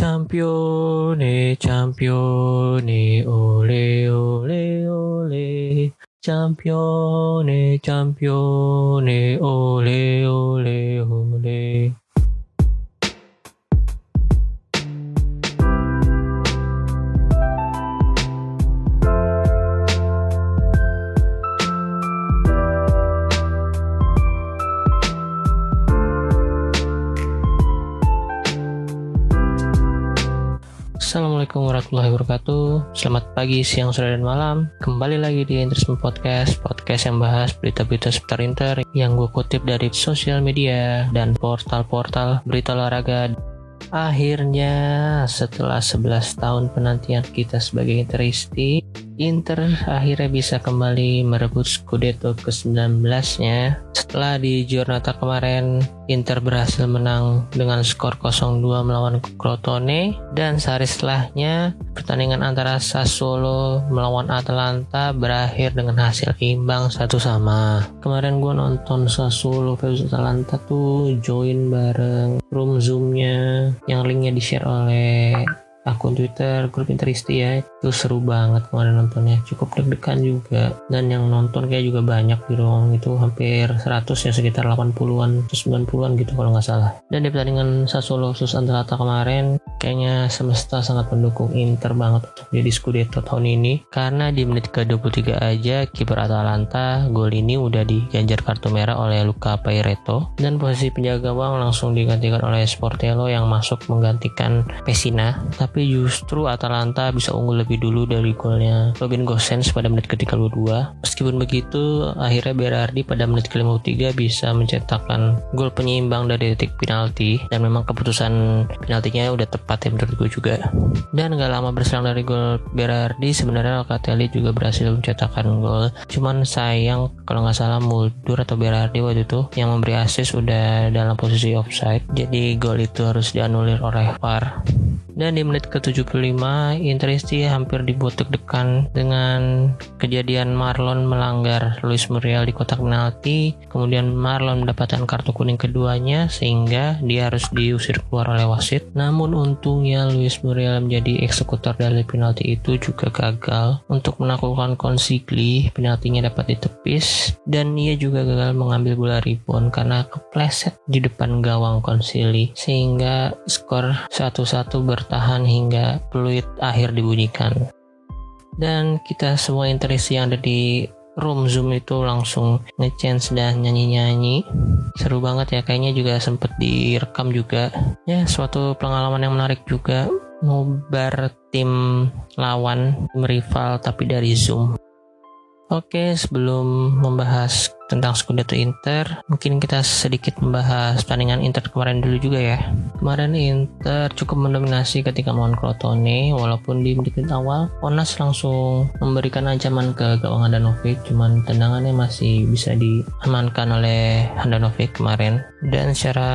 짬뽀네 짬뽀네 오레 오레 오레 짬뽀네 짬뽀네 오레 오레 오레 Assalamualaikum warahmatullahi wabarakatuh. Selamat pagi, siang, sore, dan malam. Kembali lagi di Interisme Podcast Podcast yang bahas berita-berita seputar Inter Yang gue kutip dari sosial media Dan portal-portal berita olahraga. Akhirnya setelah 11 tahun penantian kita sebagai Interisti Inter akhirnya bisa kembali merebut Scudetto ke-19-nya. Setelah di Giornata kemarin, Inter berhasil menang dengan skor 0-2 melawan Crotone dan sehari setelahnya pertandingan antara Sassuolo melawan Atalanta berakhir dengan hasil imbang satu sama. Kemarin gue nonton Sassuolo versus Atalanta tuh join bareng room zoomnya yang linknya di share oleh akun Twitter grup Interisti ya itu seru banget kemarin nontonnya. Cukup deg-degan juga. Dan yang nonton kayak juga banyak di ruang itu hampir 100 ya sekitar 80-an 90-an gitu kalau nggak salah. Dan di pertandingan Sassuolo sus Atalanta kemarin kayaknya semesta sangat mendukung Inter banget untuk jadi Scudetto tahun ini. Karena di menit ke-23 aja kiper Atalanta gol ini udah diganjar kartu merah oleh Luca Pairetto. Dan posisi penjaga gawang langsung digantikan oleh Sportello yang masuk menggantikan Pesina tapi justru Atalanta bisa unggul lebih dulu dari golnya Robin Gosens pada menit ke-32. Meskipun begitu, akhirnya Berardi pada menit ke-53 bisa mencetakkan gol penyeimbang dari detik penalti dan memang keputusan penaltinya udah tepat ya menurut gue juga. Dan gak lama berselang dari gol Berardi, sebenarnya Locatelli juga berhasil mencetakkan gol. Cuman sayang kalau nggak salah Muldur atau Berardi waktu itu yang memberi assist udah dalam posisi offside. Jadi gol itu harus dianulir oleh VAR. Dan di menit ke-75, Interisti hampir dibuat deg-degan dengan kejadian Marlon melanggar Luis Muriel di kotak penalti. Kemudian Marlon mendapatkan kartu kuning keduanya sehingga dia harus diusir keluar oleh wasit. Namun untungnya Luis Muriel menjadi eksekutor dari penalti itu juga gagal untuk menaklukkan Consigli. Penaltinya dapat ditepis dan ia juga gagal mengambil bola rebound karena kepleset di depan gawang Konsili sehingga skor 1-1 ber bertahan hingga peluit akhir dibunyikan. Dan kita semua interesi yang ada di room zoom itu langsung ngechance dan nyanyi-nyanyi. Seru banget ya kayaknya juga sempet direkam juga. Ya suatu pengalaman yang menarik juga ngobar tim lawan tim tapi dari zoom. Oke sebelum membahas tentang Scudetto Inter, mungkin kita sedikit membahas pertandingan Inter kemarin dulu juga ya. Kemarin Inter cukup mendominasi ketika melawan Crotone, walaupun di menit awal Onas langsung memberikan ancaman ke gawang Handanovic, cuman tendangannya masih bisa diamankan oleh Handanovic kemarin. Dan secara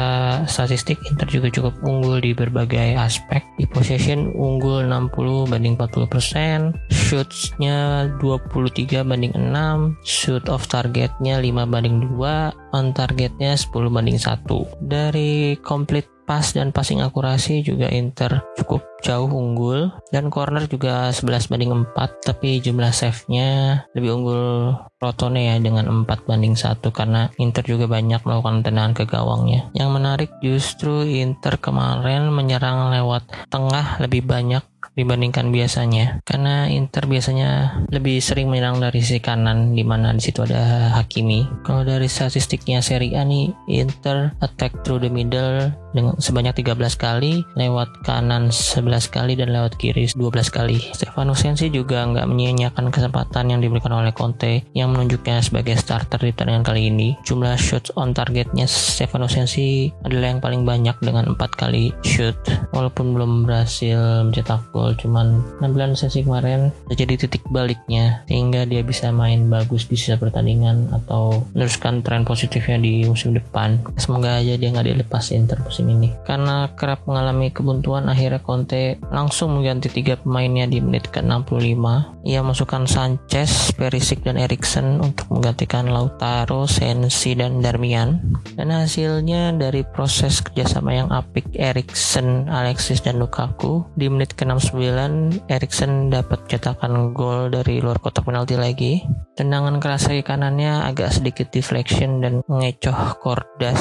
statistik Inter juga cukup unggul di berbagai aspek. Di possession unggul 60 banding 40%, shootsnya 23 banding 6, shoot of targetnya 5 banding 2 on targetnya 10 banding 1 dari complete pass dan passing akurasi juga Inter cukup jauh unggul dan corner juga 11 banding 4 tapi jumlah save-nya lebih unggul Rotone ya dengan 4 banding 1 karena Inter juga banyak melakukan tendangan ke gawangnya. Yang menarik justru Inter kemarin menyerang lewat tengah lebih banyak dibandingkan biasanya karena Inter biasanya lebih sering menyerang dari sisi kanan di mana di situ ada Hakimi. Kalau dari statistiknya Serie A nih Inter attack through the middle dengan sebanyak 13 kali, lewat kanan 11 kali dan lewat kiri 12 kali. Stefano Sensi juga nggak menyia-nyiakan kesempatan yang diberikan oleh Conte yang menunjuknya sebagai starter di pertandingan kali ini. Jumlah shots on targetnya Stefano Sensi adalah yang paling banyak dengan 4 kali shoot walaupun belum berhasil mencetak gol cuman penampilan sesi kemarin terjadi titik baliknya sehingga dia bisa main bagus di sisa pertandingan atau meneruskan tren positifnya di musim depan semoga aja dia nggak dilepas Inter musim ini karena kerap mengalami kebuntuan akhirnya Conte langsung mengganti tiga pemainnya di menit ke-65. Ia masukkan Sanchez, Perisic dan Eriksen untuk menggantikan Lautaro, Sensi dan Darmian. Dan hasilnya dari proses kerjasama yang apik Eriksen, Alexis dan Lukaku di menit ke-69 Eriksen dapat cetakan gol dari luar kotak penalti lagi. Tendangan keras kaki kanannya agak sedikit deflection dan mengecoh Kordas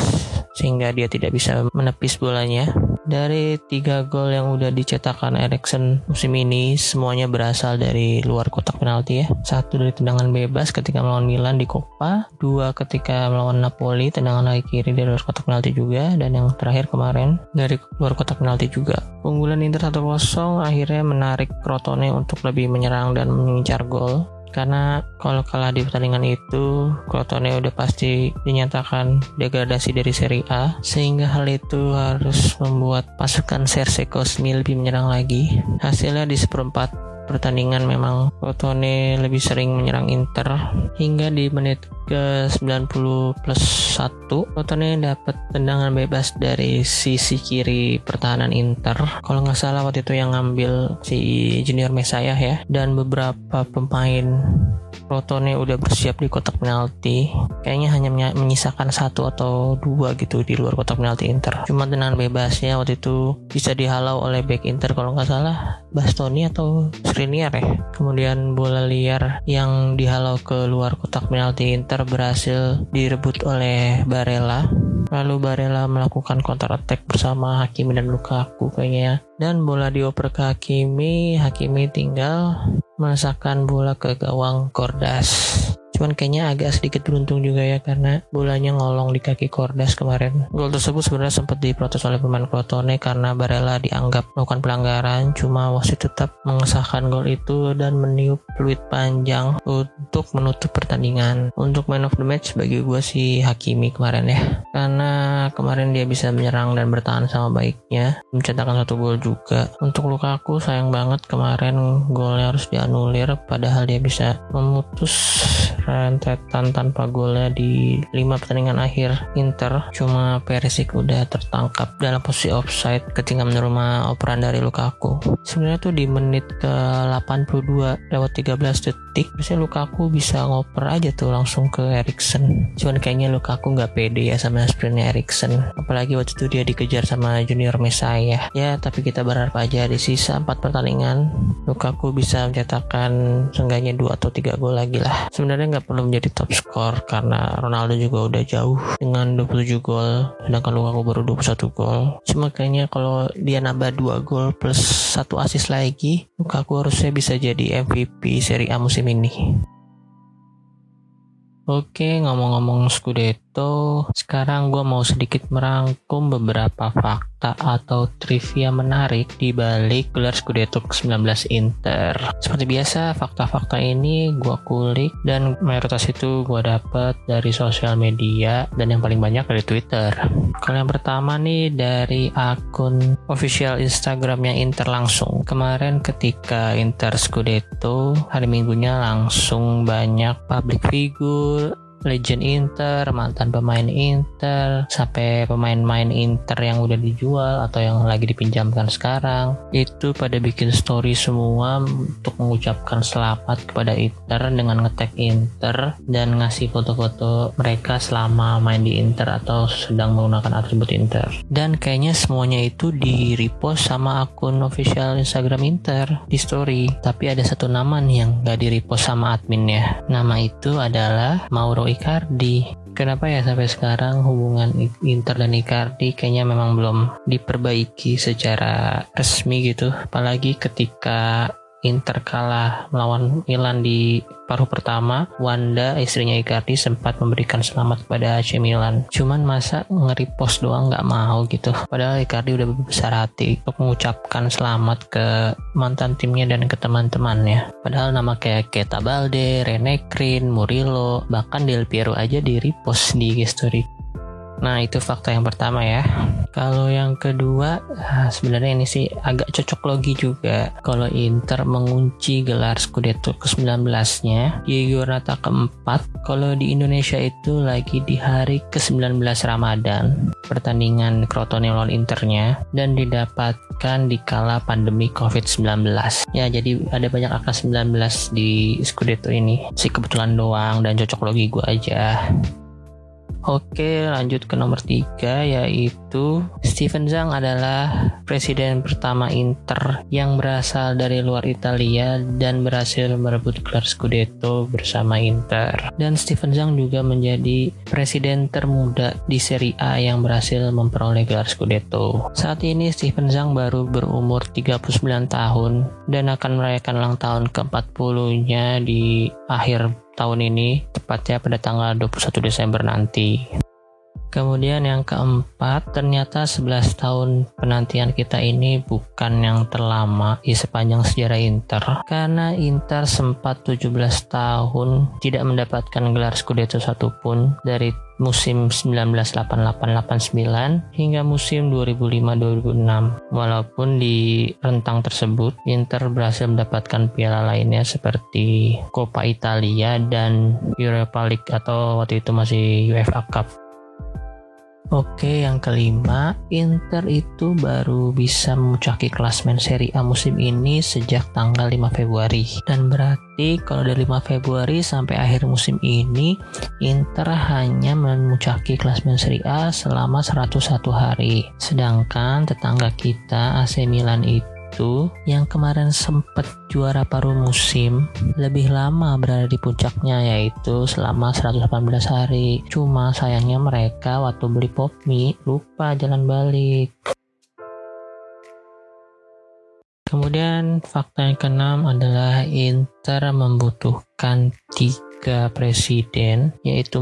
sehingga dia tidak bisa menepis bolanya dari tiga gol yang udah dicetakkan Eriksen musim ini semuanya berasal dari luar kotak penalti ya. Satu dari tendangan bebas ketika melawan Milan di Coppa dua ketika melawan Napoli tendangan kaki kiri dari luar kotak penalti juga dan yang terakhir kemarin dari luar kotak penalti juga. Unggulan Inter 1-0 akhirnya menarik Crotone untuk lebih menyerang dan mengincar gol karena kalau kalah di pertandingan itu Crotone udah pasti dinyatakan degradasi dari Serie A. Sehingga hal itu harus membuat pasukan Serse Cosmi lebih menyerang lagi. Hasilnya di seperempat pertandingan memang Crotone lebih sering menyerang Inter. Hingga di menit ke 90 plus 1 Crotone dapat tendangan bebas dari sisi kiri pertahanan Inter. Kalau nggak salah waktu itu yang ngambil si Junior Mesaya ya. Dan beberapa pemain Crotone udah bersiap di kotak penalti. Kayaknya hanya menyisakan satu atau dua gitu di luar kotak penalti Inter. Cuma tendangan bebasnya waktu itu bisa dihalau oleh back Inter kalau nggak salah. Bastoni atau Skriniar ya. Kemudian bola liar yang dihalau ke luar kotak penalti Inter berhasil direbut oleh Barella. Lalu Barella melakukan counter attack bersama Hakimi dan Lukaku kayaknya ya. Dan bola dioper ke Hakimi, Hakimi tinggal merasakan bola ke gawang Kordas. Cuman kayaknya agak sedikit beruntung juga ya karena bolanya ngolong di kaki Kordas kemarin. Gol tersebut sebenarnya sempat diprotes oleh pemain Crotone karena Barella dianggap melakukan pelanggaran. Cuma wasit tetap mengesahkan gol itu dan meniup peluit panjang untuk menutup pertandingan. Untuk man of the match bagi gue si Hakimi kemarin ya. Karena kemarin dia bisa menyerang dan bertahan sama baiknya. Mencetakkan satu gol juga. Untuk Lukaku sayang banget kemarin golnya harus dianulir padahal dia bisa memutus rentetan tanpa golnya di lima pertandingan akhir Inter. Cuma Perisic udah tertangkap dalam posisi offside ketika menerima operan dari Lukaku. Sebenarnya tuh di menit ke 82 lewat 13 detik biasanya Lukaku bisa ngoper aja tuh langsung ke Eriksen. Cuman kayaknya Lukaku nggak pede ya sama sprintnya Eriksen. Apalagi waktu itu dia dikejar sama Junior Messiah. Ya tapi kita berharap aja di sisa 4 pertandingan Lukaku bisa mencetakkan seenggaknya 2 atau 3 gol lagi lah. Sebenarnya nggak perlu menjadi top skor karena Ronaldo juga udah jauh dengan 27 gol sedangkan Lukaku baru 21 gol. Cuma kayaknya kalau dia nambah 2 gol plus satu assist lagi Lukaku harusnya bisa jadi MVP Serie A musim ini. Oke, ngomong-ngomong Scudetto, sekarang gue mau sedikit merangkum beberapa fakta atau trivia menarik di balik gelar Scudetto ke-19 Inter. Seperti biasa, fakta-fakta ini gue kulik dan mayoritas itu gue dapet dari sosial media dan yang paling banyak dari Twitter. Kalau yang pertama nih dari akun official Instagramnya Inter langsung. Kemarin ketika Inter Scudetto, hari minggunya langsung banyak public figure legend Inter, mantan pemain Inter, sampai pemain-pemain Inter yang udah dijual atau yang lagi dipinjamkan sekarang, itu pada bikin story semua untuk mengucapkan selamat kepada Inter dengan ngetek Inter dan ngasih foto-foto mereka selama main di Inter atau sedang menggunakan atribut Inter. Dan kayaknya semuanya itu di repost sama akun official Instagram Inter di story. Tapi ada satu nama nih yang gak di repost sama adminnya. Nama itu adalah Mauro Icardi. Kenapa ya sampai sekarang hubungan Inter dan Icardi kayaknya memang belum diperbaiki secara resmi gitu. Apalagi ketika Inter kalah melawan Milan di paruh pertama, Wanda istrinya Icardi sempat memberikan selamat kepada AC Milan. Cuman masa nge-repost doang nggak mau gitu. Padahal Icardi udah besar hati untuk mengucapkan selamat ke mantan timnya dan ke teman-temannya. Padahal nama kayak Keta Balde, Rene Krin, Murilo, bahkan Del Piero aja di repost di story Nah, itu fakta yang pertama ya. Kalau yang kedua, ah, sebenarnya ini sih agak cocok logi juga. Kalau Inter mengunci gelar Scudetto ke-19-nya di giornata keempat, kalau di Indonesia itu lagi di hari ke-19 Ramadan, pertandingan Crotone lawan Internya, dan didapatkan di kala pandemi COVID-19. Ya, jadi ada banyak angka 19 di Scudetto ini. Si kebetulan doang dan cocok logi gue aja. Oke, lanjut ke nomor tiga yaitu Steven Zhang adalah presiden pertama Inter yang berasal dari luar Italia dan berhasil merebut gelar Scudetto bersama Inter. Dan Steven Zhang juga menjadi presiden termuda di Serie A yang berhasil memperoleh gelar Scudetto. Saat ini Steven Zhang baru berumur 39 tahun dan akan merayakan ulang tahun ke-40-nya di akhir tahun ini, tepatnya pada tanggal 21 Desember nanti. Kemudian yang keempat, ternyata 11 tahun penantian kita ini bukan yang terlama di sepanjang sejarah Inter. Karena Inter sempat 17 tahun tidak mendapatkan gelar Scudetto satupun dari musim 1988-89 hingga musim 2005-2006. Walaupun di rentang tersebut Inter berhasil mendapatkan piala lainnya seperti Coppa Italia dan Europa League atau waktu itu masih UEFA Cup. Oke, yang kelima, Inter itu baru bisa memuncaki klasmen Serie A musim ini sejak tanggal 5 Februari. Dan berarti kalau dari 5 Februari sampai akhir musim ini, Inter hanya memuncaki klasmen Serie A selama 101 hari. Sedangkan tetangga kita AC Milan itu itu yang kemarin sempat juara paruh musim lebih lama berada di puncaknya yaitu selama 118 hari. Cuma sayangnya mereka waktu beli pop mie lupa jalan balik. Kemudian fakta yang keenam adalah Inter membutuhkan tiga presiden yaitu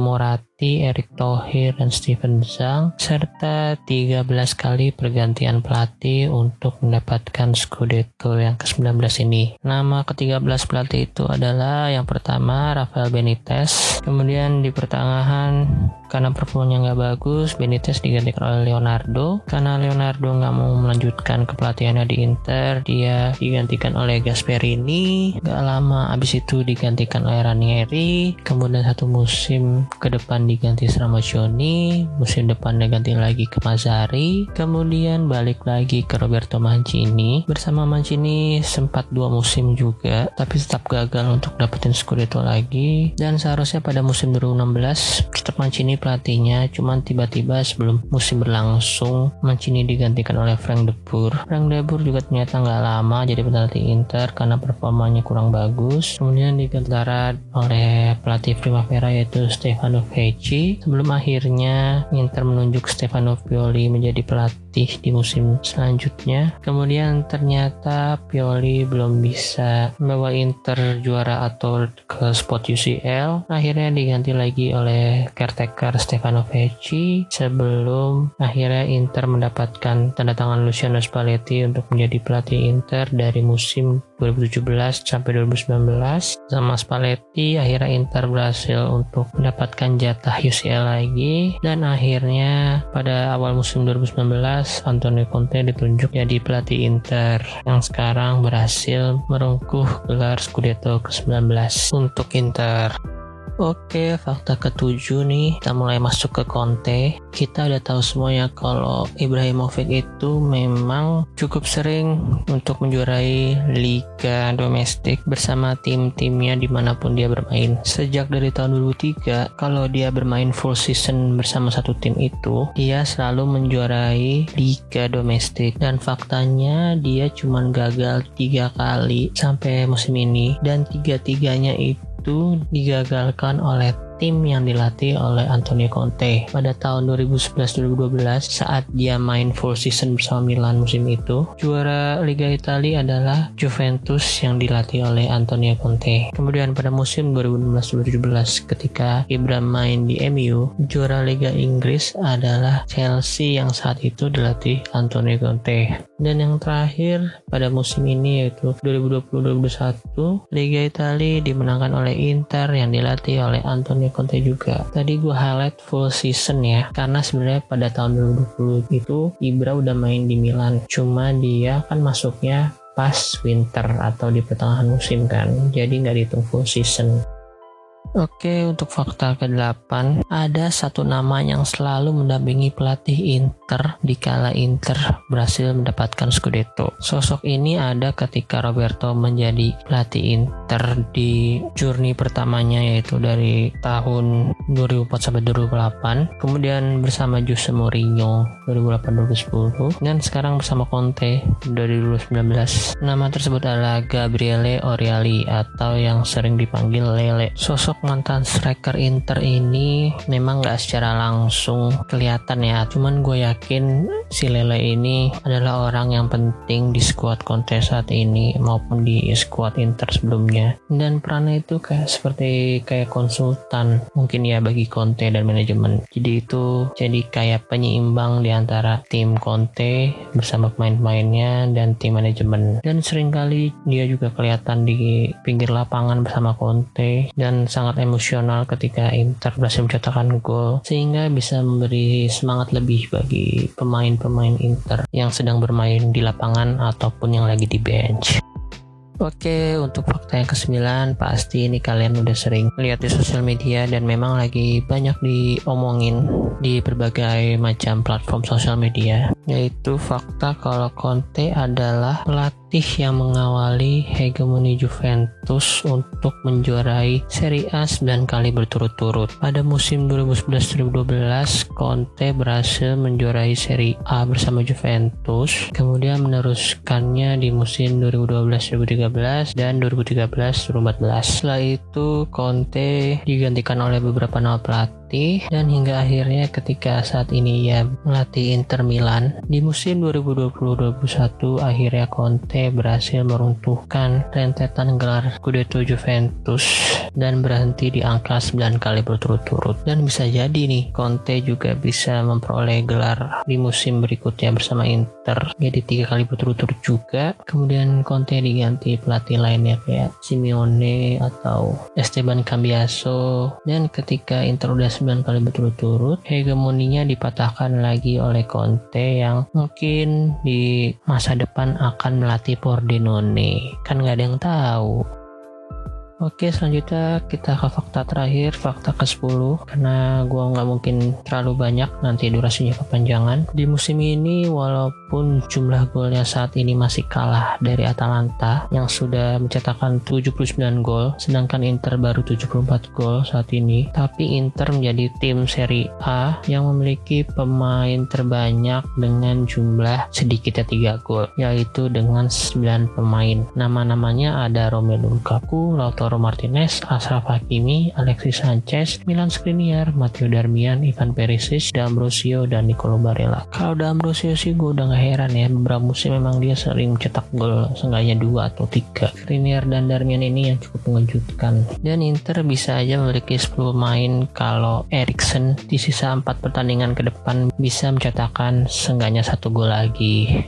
Moratti Erick Thohir dan Steven Zhang serta 13 kali pergantian pelatih untuk mendapatkan Scudetto yang ke-19 ini. Nama ke-13 pelatih itu adalah yang pertama Rafael Benitez, kemudian di pertengahan karena performanya nggak bagus, Benitez digantikan oleh Leonardo. Karena Leonardo nggak mau melanjutkan kepelatihannya di Inter, dia digantikan oleh Gasperini. Gak lama abis itu digantikan oleh Ranieri. Kemudian satu musim ke depan diganti Stramaccioni, musim depan diganti lagi ke Mazzari, kemudian balik lagi ke Roberto Mancini. Bersama Mancini sempat dua musim juga, tapi tetap gagal untuk dapetin Scudetto lagi. Dan seharusnya pada musim 2016 tetap Mancini pelatihnya, cuman tiba-tiba sebelum musim berlangsung Mancini digantikan oleh Frank De Boer. Frank De Boer juga ternyata nggak lama jadi pelatih Inter karena performanya kurang bagus. Kemudian diganti oleh pelatih Primavera yaitu Stefano Vecchi sebelum akhirnya Inter menunjuk Stefano Pioli menjadi pelatih di musim selanjutnya. Kemudian ternyata Pioli belum bisa membawa Inter juara atau ke spot UCL. Akhirnya diganti lagi oleh caretaker Stefano Vecchi sebelum akhirnya Inter mendapatkan tanda tangan Luciano Spalletti untuk menjadi pelatih Inter dari musim 2017 sampai 2019 sama Spalletti akhirnya Inter berhasil untuk mendapatkan jatah UCL lagi dan akhirnya pada awal musim 2019 Antonio Conte ditunjuk jadi pelatih Inter yang sekarang berhasil merengkuh gelar Scudetto ke-19 untuk Inter. Oke, fakta ketujuh nih, kita mulai masuk ke Conte. Kita udah tahu semuanya kalau Ibrahimovic itu memang cukup sering untuk menjuarai liga domestik bersama tim-timnya di mana pun dia bermain. Sejak dari tahun 2003, kalau dia bermain full season bersama satu tim itu, dia selalu menjuarai liga domestik. Dan faktanya dia cuma gagal tiga kali sampai musim ini dan tiga-tiganya itu itu digagalkan oleh tim yang dilatih oleh Antonio Conte pada tahun 2011-2012 saat dia main full season bersama Milan musim itu. Juara Liga Italia adalah Juventus yang dilatih oleh Antonio Conte. Kemudian pada musim 2016-2017 ketika Ibram main di MU, juara Liga Inggris adalah Chelsea yang saat itu dilatih Antonio Conte. Dan yang terakhir pada musim ini yaitu 2020-2021 Liga Italia dimenangkan oleh Inter yang dilatih oleh Antonio Conte juga. Tadi gue highlight full season ya karena sebenarnya pada tahun 2020 itu Ibra udah main di Milan. Cuma dia kan masuknya pas winter atau di pertengahan musim kan jadi nggak dihitung full season Oke, untuk fakta ke-8, ada satu nama yang selalu mendampingi pelatih Inter di kala Inter berhasil mendapatkan Scudetto. Sosok ini ada ketika Roberto menjadi pelatih Inter di journey pertamanya yaitu dari tahun 2004 sampai 2008, kemudian bersama Jose Mourinho 2008-2010 dan sekarang bersama Conte dari 2019. Nama tersebut adalah Gabriele Oriali atau yang sering dipanggil Lele. Sosok mantan striker Inter ini memang nggak secara langsung kelihatan ya. Cuman gue yakin si Lele ini adalah orang yang penting di squad Conte saat ini maupun di squad Inter sebelumnya. Dan perannya itu kayak seperti kayak konsultan mungkin ya bagi Conte dan manajemen. Jadi itu jadi kayak penyeimbang di antara tim Conte bersama pemain-pemainnya dan tim manajemen. Dan sering kali dia juga kelihatan di pinggir lapangan bersama Conte dan sangat sangat emosional ketika Inter berhasil mencetakkan gol sehingga bisa memberi semangat lebih bagi pemain-pemain Inter yang sedang bermain di lapangan ataupun yang lagi di bench. Oke, untuk fakta yang kesembilan, pasti ini kalian udah sering lihat di sosial media dan memang lagi banyak diomongin di berbagai macam platform sosial media, yaitu fakta kalau Conte adalah pelatih pelatih yang mengawali hegemoni Juventus untuk menjuarai Serie A 9 kali berturut-turut. Pada musim 2011-2012, Conte berhasil menjuarai Serie A bersama Juventus, kemudian meneruskannya di musim 2012-2013 dan 2013-2014. Setelah itu, Conte digantikan oleh beberapa nama pelatih dan hingga akhirnya ketika saat ini ia melatih Inter Milan. Di musim 2020-2021 akhirnya Conte berhasil meruntuhkan rentetan gelar Scudetto Juventus dan berhenti di angka 9 kali berturut-turut. Dan bisa jadi nih Conte juga bisa memperoleh gelar di musim berikutnya bersama Inter. Jadi tiga kali berturut-turut juga. Kemudian Conte diganti pelatih lainnya kayak Simeone atau Esteban Cambiaso. Dan ketika Inter udah 9 kali berturut-turut hegemoninya dipatahkan lagi oleh Conte yang mungkin di masa depan akan melatih Pordenone. Kan nggak ada yang tahu. Oke selanjutnya kita ke fakta terakhir fakta ke 10 karena gua nggak mungkin terlalu banyak nanti durasinya kepanjangan. Di musim ini walaupun jumlah golnya saat ini masih kalah dari Atalanta yang sudah mencetakkan 79 gol sedangkan Inter baru 74 gol saat ini tapi Inter menjadi tim Serie A yang memiliki pemain terbanyak dengan jumlah sedikitnya 3 gol yaitu dengan 9 pemain nama-namanya ada Romelu Lukaku, Lautaro Martinez, Ashraf Hakimi, Alexis Sanchez, Milan Skriniar, Matteo Darmian, Ivan Perisic, D'Ambrosio, dan Nicolo Barella. Kalau D'Ambrosio sih gue udah gak heran ya, beberapa musim memang dia sering cetak gol seenggaknya dua atau tiga. Skriniar dan Darmian ini yang cukup mengejutkan. Dan Inter bisa aja memiliki 10 pemain kalau Eriksen di sisa 4 pertandingan ke depan bisa mencetakkan seenggaknya satu gol lagi.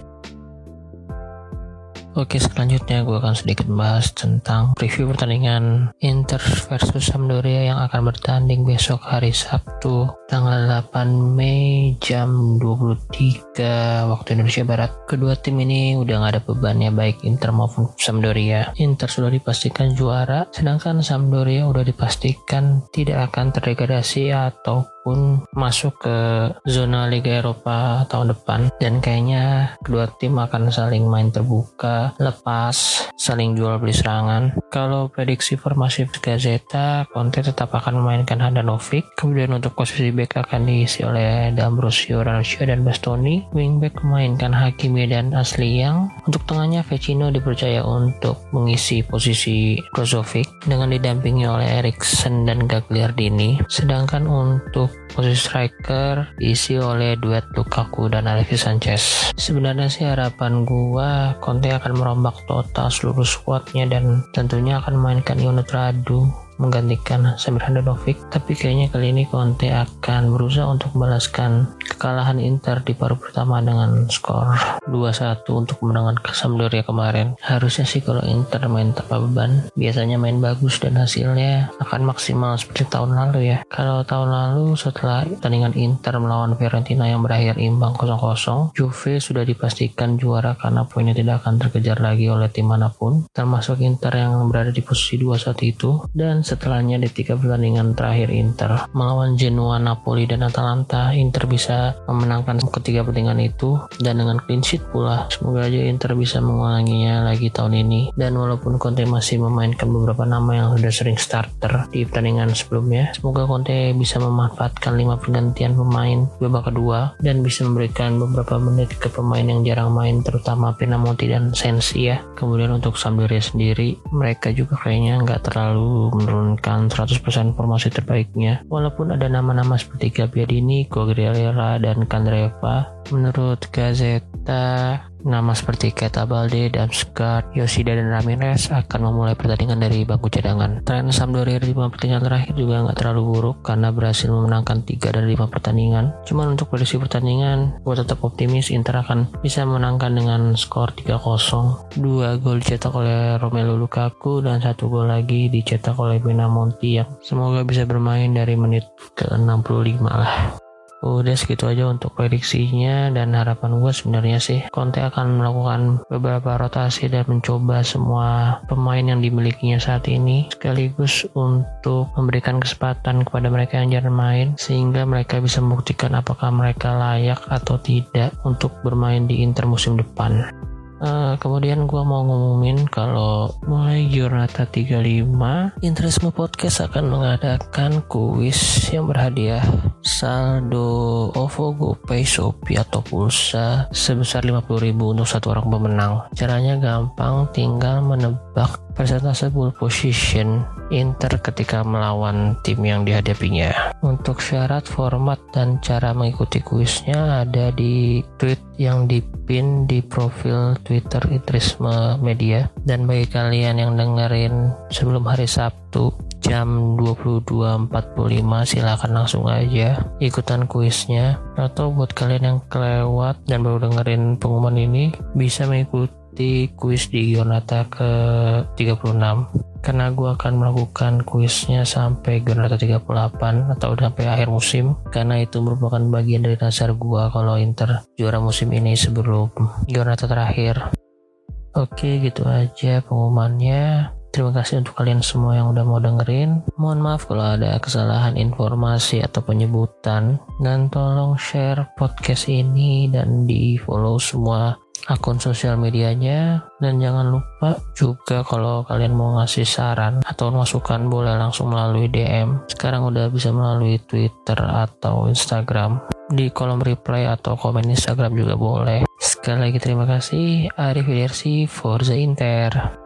Oke, selanjutnya gue akan sedikit membahas tentang preview pertandingan Inter versus Sampdoria yang akan bertanding besok hari Sabtu tanggal 8 Mei jam 23 waktu Indonesia Barat. Kedua tim ini udah gak ada bebannya baik Inter maupun Sampdoria. Inter sudah dipastikan juara, sedangkan Sampdoria udah dipastikan tidak akan terdegradasi atau pun masuk ke zona Liga Eropa tahun depan. Dan kayaknya kedua tim akan saling main terbuka lepas saling jual beli serangan. Kalau prediksi formasi Gazeta Conte tetap akan memainkan Handanovic. Kemudian untuk posisi back akan diisi oleh D'Ambrosio, Ranocchio dan Bastoni. Wingback memainkan Hakimi dan Asli yang untuk tengahnya Vecino dipercaya untuk mengisi posisi Brozovic dengan didampingi oleh Eriksen dan Gagliardini. Sedangkan untuk posisi striker diisi oleh duet Lukaku dan Alexis Sanchez. Sebenarnya sih harapan gua Conte akan merombak total seluruh squadnya dan tentunya akan memainkan Yunus Radu menggantikan Samir Handanovic tapi kayaknya kali ini Conte akan berusaha untuk membalaskan kekalahan Inter di paruh pertama dengan skor 2-1 untuk kemenangan ke Sampdoria kemarin. Harusnya sih kalau Inter main tanpa beban biasanya main bagus dan hasilnya akan maksimal seperti tahun lalu ya. Kalau tahun lalu setelah pertandingan Inter melawan Fiorentina yang berakhir imbang 0-0 Juve sudah dipastikan juara karena poinnya tidak akan terkejar lagi oleh tim mana pun termasuk Inter yang berada di posisi 2 saat itu. Dan setelahnya di tiga pertandingan terakhir Inter. Melawan Genoa, Napoli, dan Atalanta Inter bisa memenangkan ketiga pertandingan itu. Dan dengan clean sheet pula semoga aja Inter bisa mengulanginya lagi tahun ini. Dan walaupun Conte masih memainkan beberapa nama yang sudah sering starter di pertandingan sebelumnya semoga Conte bisa memanfaatkan lima pergantian pemain babak kedua dan bisa memberikan beberapa menit ke pemain yang jarang main terutama Pinamonti dan Sensi ya. Kemudian untuk Sampdoria sendiri mereka juga kayaknya nggak terlalu menurunkan 100% formasi terbaiknya. Walaupun ada nama-nama seperti Gabbiadini, Quagliarella, dan Kandreva, menurut Gazeta Nama seperti Keta Balde, Damsgaard, Yoshida, dan Ramirez akan memulai pertandingan dari bangku cadangan. Tren Sampdoria di lima pertandingan terakhir juga nggak terlalu buruk karena berhasil memenangkan 3 dari 5 pertandingan. Cuman untuk prediksi pertandingan, gue tetap optimis Inter akan bisa memenangkan dengan skor 3-0. Dua gol dicetak oleh Romelu Lukaku dan satu gol lagi dicetak oleh Benamonti yang semoga bisa bermain dari menit ke-65 lah. Udah segitu aja untuk prediksinya dan harapan gue sebenarnya sih Conte akan melakukan beberapa rotasi dan mencoba semua pemain yang dimilikinya saat ini sekaligus untuk memberikan kesempatan kepada mereka yang jarang main sehingga mereka bisa membuktikan apakah mereka layak atau tidak untuk bermain di Inter musim depan. Uh, kemudian gue mau ngumumin kalau mulai Giornata 35 Interisme Podcast akan mengadakan kuis yang berhadiah saldo OVO, GoPay, Shopee atau pulsa sebesar 50.000 untuk satu orang pemenang. Caranya gampang, tinggal menebak persentase ball position Inter ketika melawan tim yang dihadapinya. Untuk syarat, format, dan cara mengikuti kuisnya ada di tweet yang dipin di profil Twitter Itrisme Media. Dan bagi kalian yang dengerin sebelum hari Sabtu jam 22.45 silahkan langsung aja ikutan kuisnya atau buat kalian yang kelewat dan baru dengerin pengumuman ini bisa mengikuti mengikuti kuis di Giornata ke 36 karena gue akan melakukan kuisnya sampai Giornata 38 atau sampai akhir musim karena itu merupakan bagian dari dasar gue kalau Inter juara musim ini sebelum Giornata terakhir oke gitu aja pengumumannya Terima kasih untuk kalian semua yang udah mau dengerin. Mohon maaf kalau ada kesalahan informasi atau penyebutan. Dan tolong share podcast ini dan di follow semua akun sosial medianya. Dan jangan lupa juga kalau kalian mau ngasih saran atau masukan boleh langsung melalui DM sekarang udah bisa melalui Twitter atau Instagram. Di kolom reply atau komen Instagram juga boleh. Sekali lagi terima kasih. Arif Widersi Forza Inter